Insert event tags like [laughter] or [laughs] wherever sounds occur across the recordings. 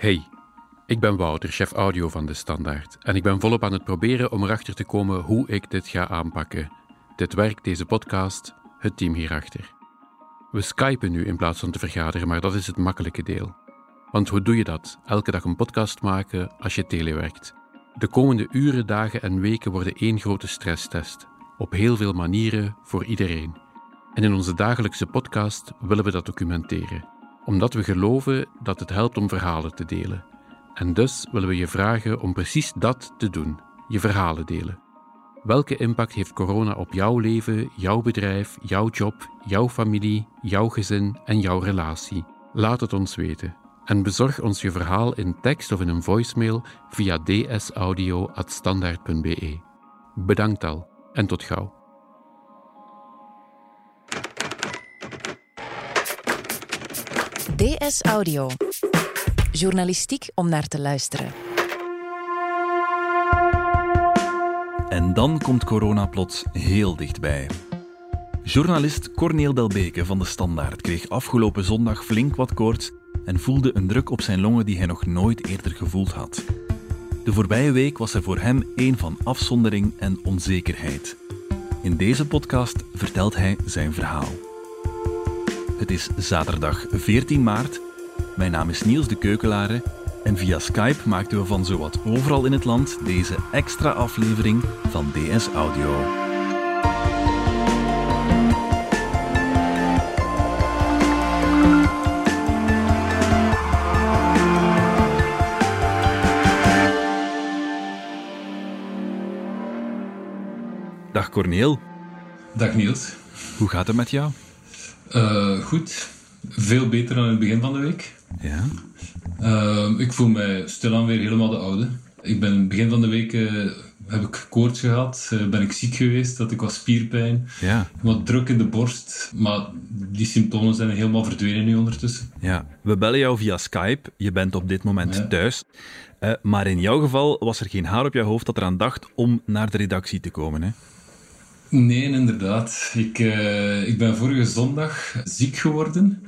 Hey, ik ben Wouter, chef audio van De Standaard. En ik ben volop aan het proberen om erachter te komen hoe ik dit ga aanpakken. Dit werk, deze podcast, het team hierachter. We skypen nu in plaats van te vergaderen, maar dat is het makkelijke deel. Want hoe doe je dat? Elke dag een podcast maken als je telewerkt. De komende uren, dagen en weken worden één grote stresstest. Op heel veel manieren voor iedereen. En in onze dagelijkse podcast willen we dat documenteren. Omdat we geloven dat het helpt om verhalen te delen. En dus willen we je vragen om precies dat te doen: je verhalen delen. Welke impact heeft corona op jouw leven, jouw bedrijf, jouw job, jouw familie, jouw gezin en jouw relatie? Laat het ons weten. En bezorg ons je verhaal in tekst of in een voicemail via dsaudio.standaard.be. Bedankt al en tot gauw. DS Audio. Journalistiek om naar te luisteren. En dan komt corona plots heel dichtbij. Journalist Corneel Delbeke van de Standaard kreeg afgelopen zondag flink wat koorts en voelde een druk op zijn longen die hij nog nooit eerder gevoeld had. De voorbije week was er voor hem een van afzondering en onzekerheid. In deze podcast vertelt hij zijn verhaal. Het is zaterdag 14 maart. Mijn naam is Niels de Keukelare en via Skype maakten we van zowat overal in het land deze extra aflevering van DS Audio. Dag Corneel, Dag Niels. hoe gaat het met jou? Eh, goed. Veel beter dan in het begin van de week. Ja. Eh, ik voel mij stilaan weer helemaal de oude. Ik ben in het begin van de week eh, heb ik koorts gehad, eh, ben ik ziek geweest, had ik wat spierpijn, Ja, wat druk in de borst. Maar die symptomen zijn helemaal verdwenen nu ondertussen. ja. We bellen jou via Skype. Je bent op dit moment Ja. thuis. Maar in jouw geval was er geen haar op jouw hoofd dat eraan dacht om naar de redactie te komen. Hè? Nee, inderdaad. Ik, eh, ik ben vorige zondag ziek geworden.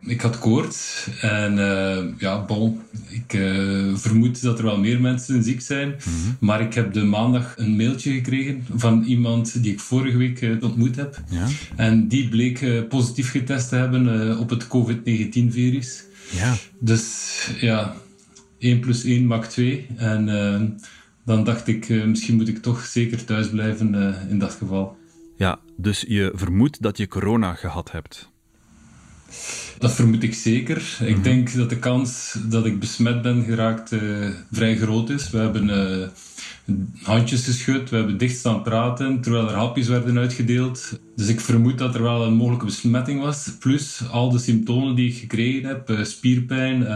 Ik had koorts en eh, ja, bon, ik eh, vermoed dat er wel meer mensen ziek zijn. Maar ik heb de maandag een mailtje gekregen van iemand die ik vorige week ontmoet heb. Ja. En die bleek positief getest te hebben op het COVID-19-virus. Ja. Dus ja, 1 plus 1 maakt 2. En dan dacht ik, eh, misschien moet ik toch zeker thuis blijven eh, in dat geval. ja, dus je vermoedt dat je corona gehad hebt. Dat vermoed ik zeker. Ik denk dat de kans dat ik besmet ben geraakt eh, vrij groot is. We hebben handjes geschud, we hebben dicht staan praten terwijl er hapjes werden uitgedeeld. Dus ik vermoed dat er wel een mogelijke besmetting was. Plus al de symptomen die ik gekregen heb: spierpijn,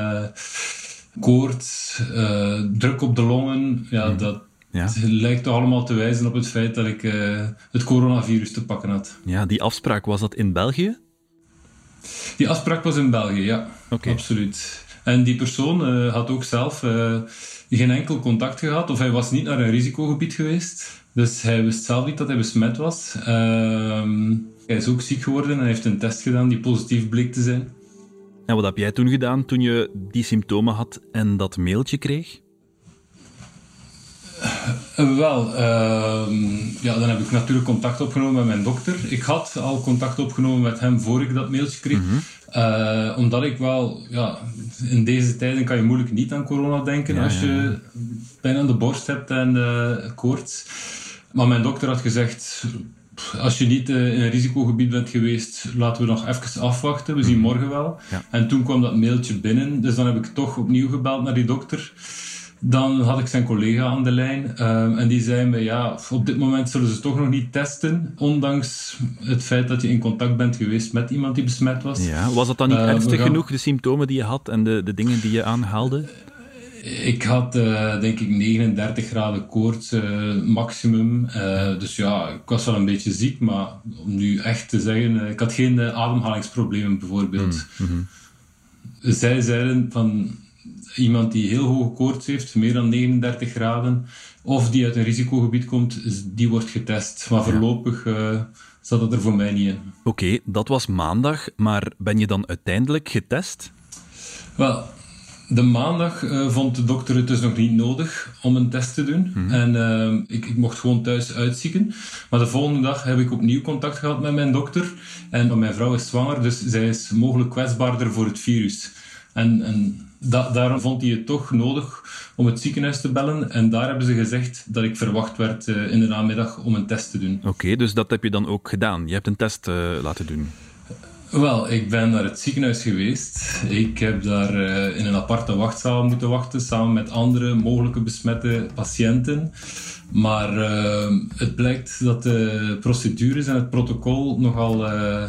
koorts, eh, druk op de longen. Ja, dat Ja. het lijkt toch allemaal te wijzen op het feit dat ik eh, het coronavirus te pakken had. Ja, die afspraak, was dat in België? Die afspraak was in België, ja. Absoluut. En die persoon eh, had ook zelf geen enkel contact gehad, of hij was niet naar een risicogebied geweest. Dus hij wist zelf niet dat hij besmet was. Ehm, hij is ook ziek geworden en heeft een test gedaan die positief bleek te zijn. En wat heb jij toen gedaan toen je die symptomen had en dat mailtje kreeg? Eh, wel, ehm, ja, dan heb ik natuurlijk contact opgenomen met mijn dokter. Ik had al contact opgenomen met hem voor ik dat mailtje kreeg. Eh, omdat ik wel, ja, in deze tijden kan je moeilijk niet aan corona denken Ja, als ja, je pijn aan de borst hebt en eh, koorts. Maar mijn dokter had gezegd, als je niet eh, in een risicogebied bent geweest, laten we nog even afwachten. We zien morgen wel. Ja. En toen kwam dat mailtje binnen, dus dan heb ik toch opnieuw gebeld naar die dokter. Dan had ik zijn collega aan de lijn ehm, en die zei me, ja, op dit moment zullen ze toch nog niet testen, ondanks het feit dat je in contact bent geweest met iemand die besmet was. Ja, was dat dan niet Eh, ernstig gaan- genoeg, de symptomen die je had en de, de dingen die je aanhaalde? Ik had eh, denk ik 39 graden koorts eh, maximum. Eh, dus ja, ik was wel een beetje ziek, maar om nu echt te zeggen, ik had geen ademhalingsproblemen bijvoorbeeld. Zij zeiden van iemand die heel hoge koorts heeft, meer dan 39 graden, of die uit een risicogebied komt, die wordt getest. Maar voorlopig zat het er voor mij niet in. Oké, dat was maandag, maar ben je dan uiteindelijk getest? Wel, De maandag uh, vond de dokter het dus nog niet nodig om een test te doen. Mhm. En uh, ik, ik, mocht gewoon thuis uitzieken. Maar de volgende dag heb ik opnieuw contact gehad met mijn dokter. En mijn vrouw is zwanger, dus zij is mogelijk kwetsbaarder voor het virus. En, en da daarom vond hij het toch nodig om het ziekenhuis te bellen. En daar hebben ze gezegd dat ik verwacht werd uh, in de namiddag om een test te doen. Oké, dus dat heb je dan ook gedaan. Je hebt een test laten doen. Wel, ik ben naar het ziekenhuis geweest. Ik heb daar uh, in een aparte wachtzaal moeten wachten samen met andere mogelijke besmette patiënten. Maar uh, het blijkt dat de procedures en het protocol nogal uh,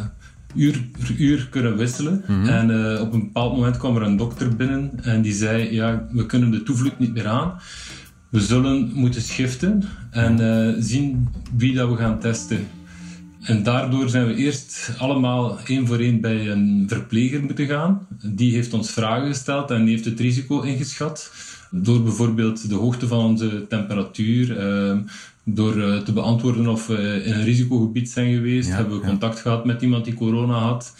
uur per uur kunnen wisselen. Mm -hmm. En op een bepaald moment kwam er een dokter binnen en die zei: Ja, we kunnen de toevlucht niet meer aan. We zullen moeten schiften en zien wie dat we gaan testen. En daardoor zijn we eerst allemaal één voor één bij een verpleger moeten gaan. Die heeft ons vragen gesteld en die heeft het risico ingeschat. Door bijvoorbeeld de hoogte van onze temperatuur, eh, door eh, te beantwoorden of we in een risicogebied zijn geweest, ja, hebben we contact ja. gehad met iemand die corona had.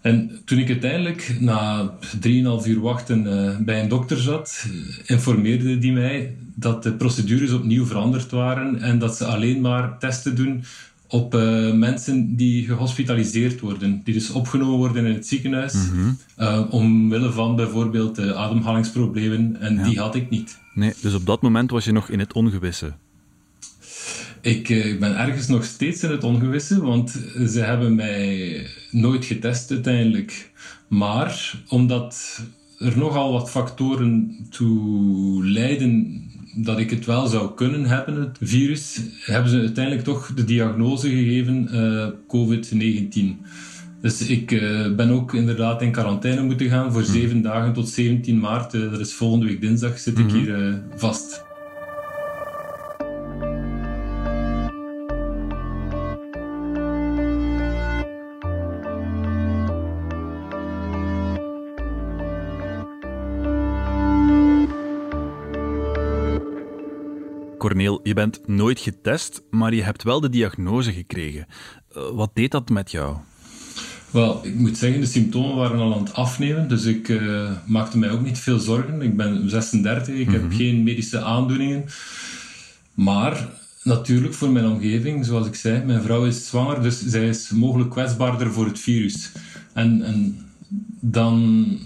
En toen ik uiteindelijk na 3,5 uur wachten uh, bij een dokter zat, informeerde die mij dat de procedures opnieuw veranderd waren en dat ze alleen maar testen doen op uh, mensen die gehospitaliseerd worden, die dus opgenomen worden in het ziekenhuis, mm -hmm. uh, omwille van bijvoorbeeld uh, ademhalingsproblemen, en ja. die had ik niet. Nee, dus op dat moment was je nog in het ongewisse? Ik, ik ben ergens nog steeds in het ongewisse, want ze hebben mij nooit getest uiteindelijk. Maar omdat er nogal wat factoren toe leiden dat ik het wel zou kunnen hebben, het virus, hebben ze uiteindelijk toch de diagnose gegeven uh, COVID-19. Dus ik uh, ben ook inderdaad in quarantaine moeten gaan voor mm. zeven dagen tot 17 maart. Uh, dat is volgende week dinsdag zit mm -hmm. ik mhm. hier vast. Je bent nooit getest, maar je hebt wel de diagnose gekregen. Uh, wat deed dat met jou? Wel, ik moet zeggen, de symptomen waren al aan het afnemen, dus ik uh, maakte mij ook niet veel zorgen. Ik ben 36, ik mm -hmm. heb mhm. geen medische aandoeningen. Maar natuurlijk voor mijn omgeving, zoals ik zei, mijn vrouw is zwanger, dus zij is mogelijk kwetsbaarder voor het virus. En, en dan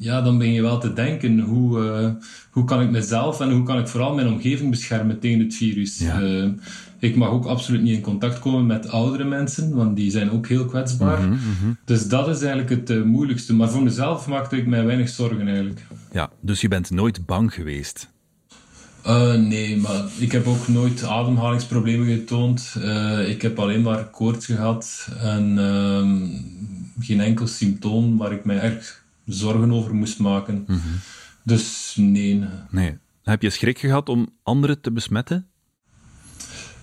ja, dan ben je wel te denken, hoe, uh, hoe kan ik mezelf en hoe kan ik vooral mijn omgeving beschermen tegen het virus? Ja. Uh, ik mag ook absoluut niet in contact komen met oudere mensen, want die zijn ook heel kwetsbaar. Mm -hmm. Dus dat is eigenlijk het uh, moeilijkste. Maar voor mezelf maakte ik mij weinig zorgen eigenlijk. Ja, dus je bent nooit bang geweest? nee, maar ik heb ook nooit ademhalingsproblemen getoond. ik heb alleen maar koorts gehad en ehm, geen enkel symptoom waar ik mij erg zorgen over moest maken. Mm -hmm. Dus nee. Nee. Heb je schrik gehad om anderen te besmetten?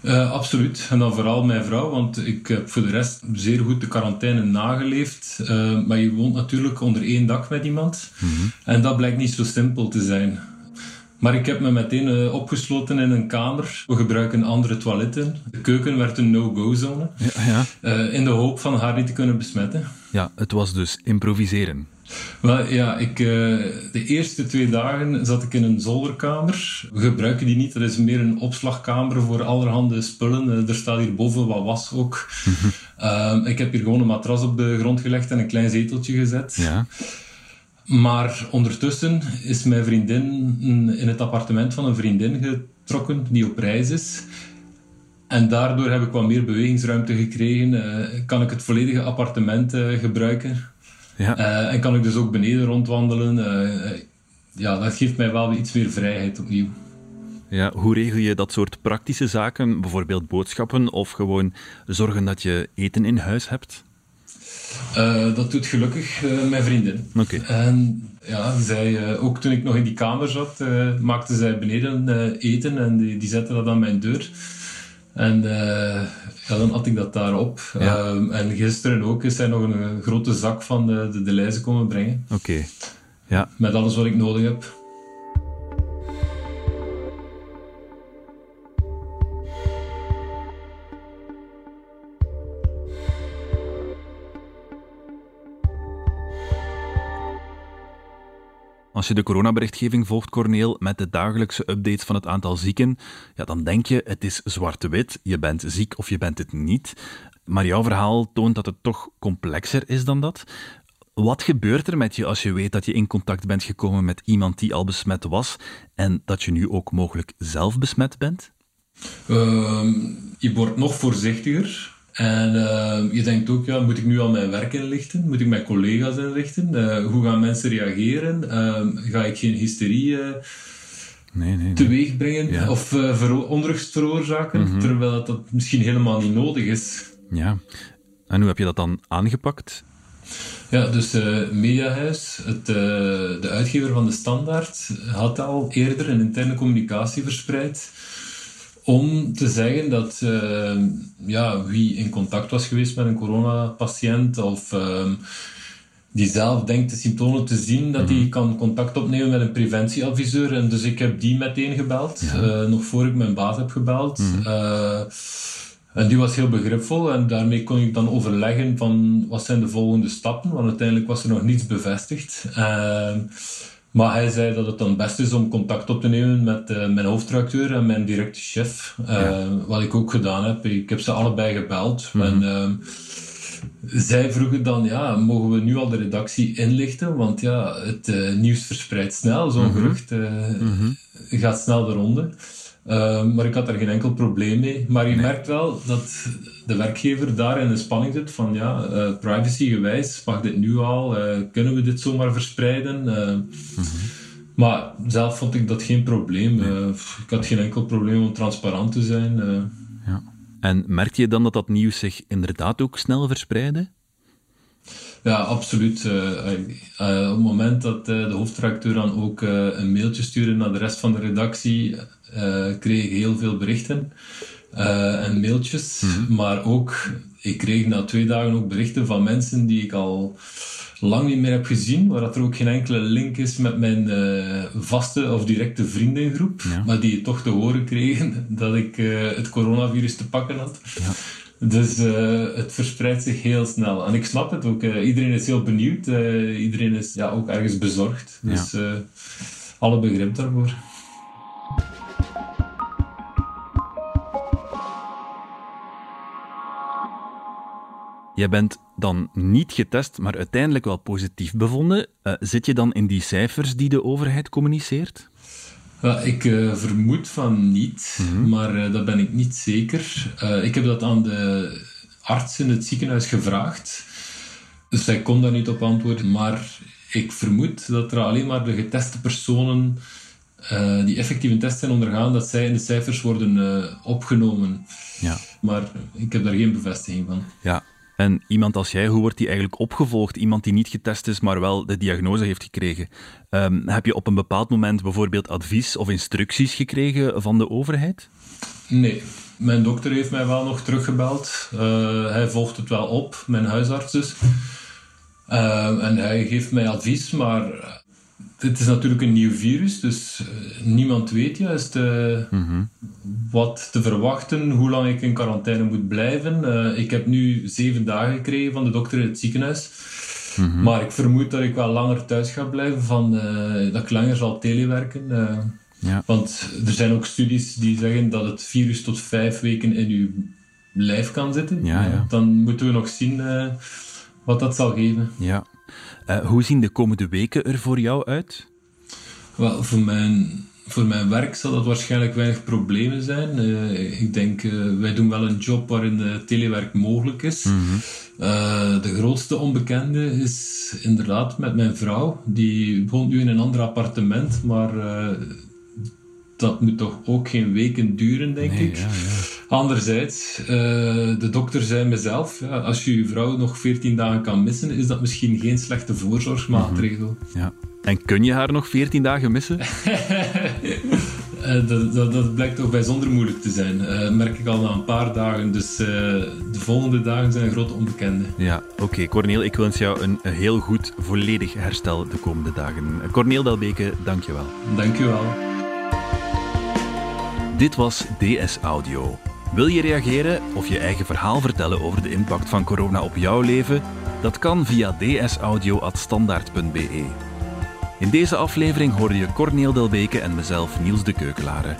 Uh, absoluut. En dan vooral mijn vrouw, want ik heb voor de rest zeer goed de quarantaine nageleefd. Uh, maar je woont natuurlijk onder één dak met iemand. Mm -hmm. En dat blijkt niet zo simpel te zijn. Maar ik heb me meteen uh, opgesloten in een kamer. We gebruiken andere toiletten. De keuken werd een no-go-zone. Ja, ja. in de hoop van haar niet te kunnen besmetten. Ja, het was dus improviseren. Wel, ja, ik, uh, de eerste twee dagen zat ik in een zolderkamer. We gebruiken die niet, dat is meer een opslagkamer voor allerhande spullen. Uh, er staat hier boven wat was ook. uh, ik heb hier gewoon een matras op de grond gelegd en een klein zeteltje gezet. Ja. Maar ondertussen is mijn vriendin in het appartement van een vriendin getrokken die op reis is. En daardoor heb ik wat meer bewegingsruimte gekregen. kan ik het volledige appartement gebruiken. Ja. Uh, en kan ik dus ook beneden rondwandelen. Uh, ja, dat geeft mij wel iets meer vrijheid opnieuw. Ja, hoe regel je dat soort praktische zaken, bijvoorbeeld boodschappen of gewoon zorgen dat je eten in huis hebt? Uh, dat doet gelukkig uh, mijn vriendin. Okay. En ja, zij, uh, ook toen ik nog in die kamer zat, maakte zij beneden eten en die, die zette dat aan mijn deur. En ja, dan had ik dat daarop. Ja. Um, en gisteren ook is hij nog een, grote zak van de, de, de lijzen komen brengen. Oké. Okay. Ja. Met alles wat ik nodig heb. Als je de coronaberichtgeving volgt, Corneel, met de dagelijkse updates van het aantal zieken, ja, dan denk je het is zwart-wit, je bent ziek of je bent het niet. Maar jouw verhaal toont dat het toch complexer is dan dat. Wat gebeurt er met je als je weet dat je in contact bent gekomen met iemand die al besmet was en dat je nu ook mogelijk zelf besmet bent? Uh, je wordt nog voorzichtiger. En uh, je denkt ook, ja, moet ik nu al mijn werk inlichten? Moet ik mijn collega's inlichten? Uh, hoe gaan mensen reageren? Uh, ga ik geen hysterie eh, nee, nee, nee. teweeg brengen ja. of onrust veroorzaken? Mm -hmm. Terwijl dat misschien helemaal niet nodig is. Ja, en hoe heb je dat dan aangepakt? Ja, dus Mediahuis, het, de uitgever van de Standaard, had al eerder een interne communicatie verspreid om te zeggen dat uh, ja, wie in contact was geweest met een coronapatiënt of uh, die zelf denkt de symptomen te zien, dat die mhm. kan contact opnemen met een preventieadviseur. En dus ik heb die meteen gebeld, ja. uh, nog voor ik mijn baas heb gebeld. Mm -hmm. en die was heel begripvol en daarmee kon ik dan overleggen van wat zijn de volgende stappen, want uiteindelijk was er nog niets bevestigd. Ehm, maar hij zei dat het dan best is om contact op te nemen met uh, mijn hoofdredacteur en mijn directe chef. Uh, ja. Wat ik ook gedaan heb. Ik heb ze allebei gebeld. Mm -hmm. En zij vroegen dan, ja, mogen we nu al de redactie inlichten? Want ja, het uh, nieuws verspreidt snel. Zo'n mm -hmm. gerucht mm -hmm. gaat snel de ronde. Uh, maar ik had daar geen enkel probleem mee. Maar je nee. merkt wel dat de werkgever daar in de spanning zit van ja, uh, privacygewijs, mag dit nu al? Uh, kunnen we dit zomaar verspreiden? Mm -hmm. Maar zelf vond ik dat geen probleem. Nee. ik had geen enkel probleem om transparant te zijn. Ja. En merkte je dan dat dat nieuws zich inderdaad ook snel verspreidde? Ja, absoluut. Uh, uh, op het moment dat uh, de hoofdredacteur dan ook een mailtje stuurde naar de rest van de redactie, kreeg ik heel veel berichten en mailtjes. Mm -hmm. Maar ook, ik kreeg na twee dagen ook berichten van mensen die ik al lang niet meer heb gezien, waar dat er ook geen enkele link is met mijn vaste of directe vriendengroep, ja. maar die toch te horen kregen [laughs] dat ik het coronavirus te pakken had. Ja. Dus uh, het verspreidt zich heel snel. En ik snap het ook. Uh, iedereen is heel benieuwd. Uh, iedereen is ja, ook ergens bezorgd. Dus ja. alle begrip daarvoor. Je bent dan niet getest, maar uiteindelijk wel positief bevonden. zit je dan in die cijfers die de overheid communiceert? Ja, ik uh, vermoed van niet, mm -hmm. maar uh, dat ben ik niet zeker. Uh, ik heb dat aan de arts in het ziekenhuis gevraagd. Dus zij kon daar niet op antwoorden. Maar ik vermoed dat er alleen maar de geteste personen die effectief een test zijn ondergaan, dat zij in de cijfers worden opgenomen. Ja. Maar ik heb daar geen bevestiging van. Ja, en iemand als jij, hoe wordt die eigenlijk opgevolgd? Iemand die niet getest is, maar wel de diagnose heeft gekregen. Um, heb je op een bepaald moment bijvoorbeeld advies of instructies gekregen van de overheid? Nee. Mijn dokter heeft mij wel nog teruggebeld. Uh, hij volgt het wel op, mijn huisarts dus. Uh, en hij geeft mij advies, maar het is natuurlijk een nieuw virus, dus uh, niemand weet juist uh, mm-hmm. wat te verwachten, hoe lang ik in quarantaine moet blijven. Uh, ik heb nu zeven dagen gekregen van de dokter in het ziekenhuis. Mm-hmm. Maar ik vermoed dat ik wel langer thuis ga blijven, van, dat ik langer zal telewerken. Ja. Want er zijn ook studies die zeggen dat het virus tot vijf weken in uw lijf kan zitten. Ja, ja. Dan moeten we nog zien wat dat zal geven. Ja. Uh, hoe zien de komende weken er voor jou uit? Wel, voor mijn, voor mijn werk zal dat waarschijnlijk weinig problemen zijn. Uh, ik denk, uh, wij doen wel een job waarin telewerk mogelijk is. Mm -hmm. de grootste onbekende is inderdaad met mijn vrouw. Die woont nu in een ander appartement, maar dat moet toch ook geen weken duren, denk nee, ik. Ja, ja. Anderzijds, uh, de dokter zei mezelf, ja, als je je vrouw nog 14 dagen kan missen, is dat misschien geen slechte voorzorgsmaatregel. Mm -hmm. Ja. En kun je haar nog 14 dagen missen? uh, [laughs] dat, dat, dat, blijkt toch bijzonder moeilijk te zijn. Uh, merk ik al na een paar dagen. Dus de volgende dagen zijn een grote onbekende. Ja, oké. Okay. Corneel, ik wens jou een heel goed, volledig herstel de komende dagen. Corneel Delbeke, dank je wel. Dank je wel. Dit was DS Audio. Wil je reageren of je eigen verhaal vertellen over de impact van corona op jouw leven? Dat kan via dsaudio.standaard.be. In deze aflevering hoorde je Corneel Delbeke en mezelf Niels de Keukelare.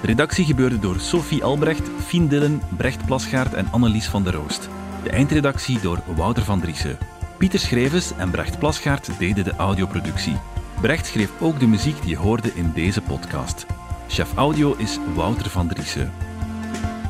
De redactie gebeurde door Sophie Albrecht, Fien Dillen, Brecht Plasgaard en Annelies van der Roost. De eindredactie door Wouter van Driessen. Pieter Schrevens en Brecht Plasgaard deden de audioproductie. Brecht schreef ook de muziek die je hoorde in deze podcast. Chef audio is Wouter van Driessen.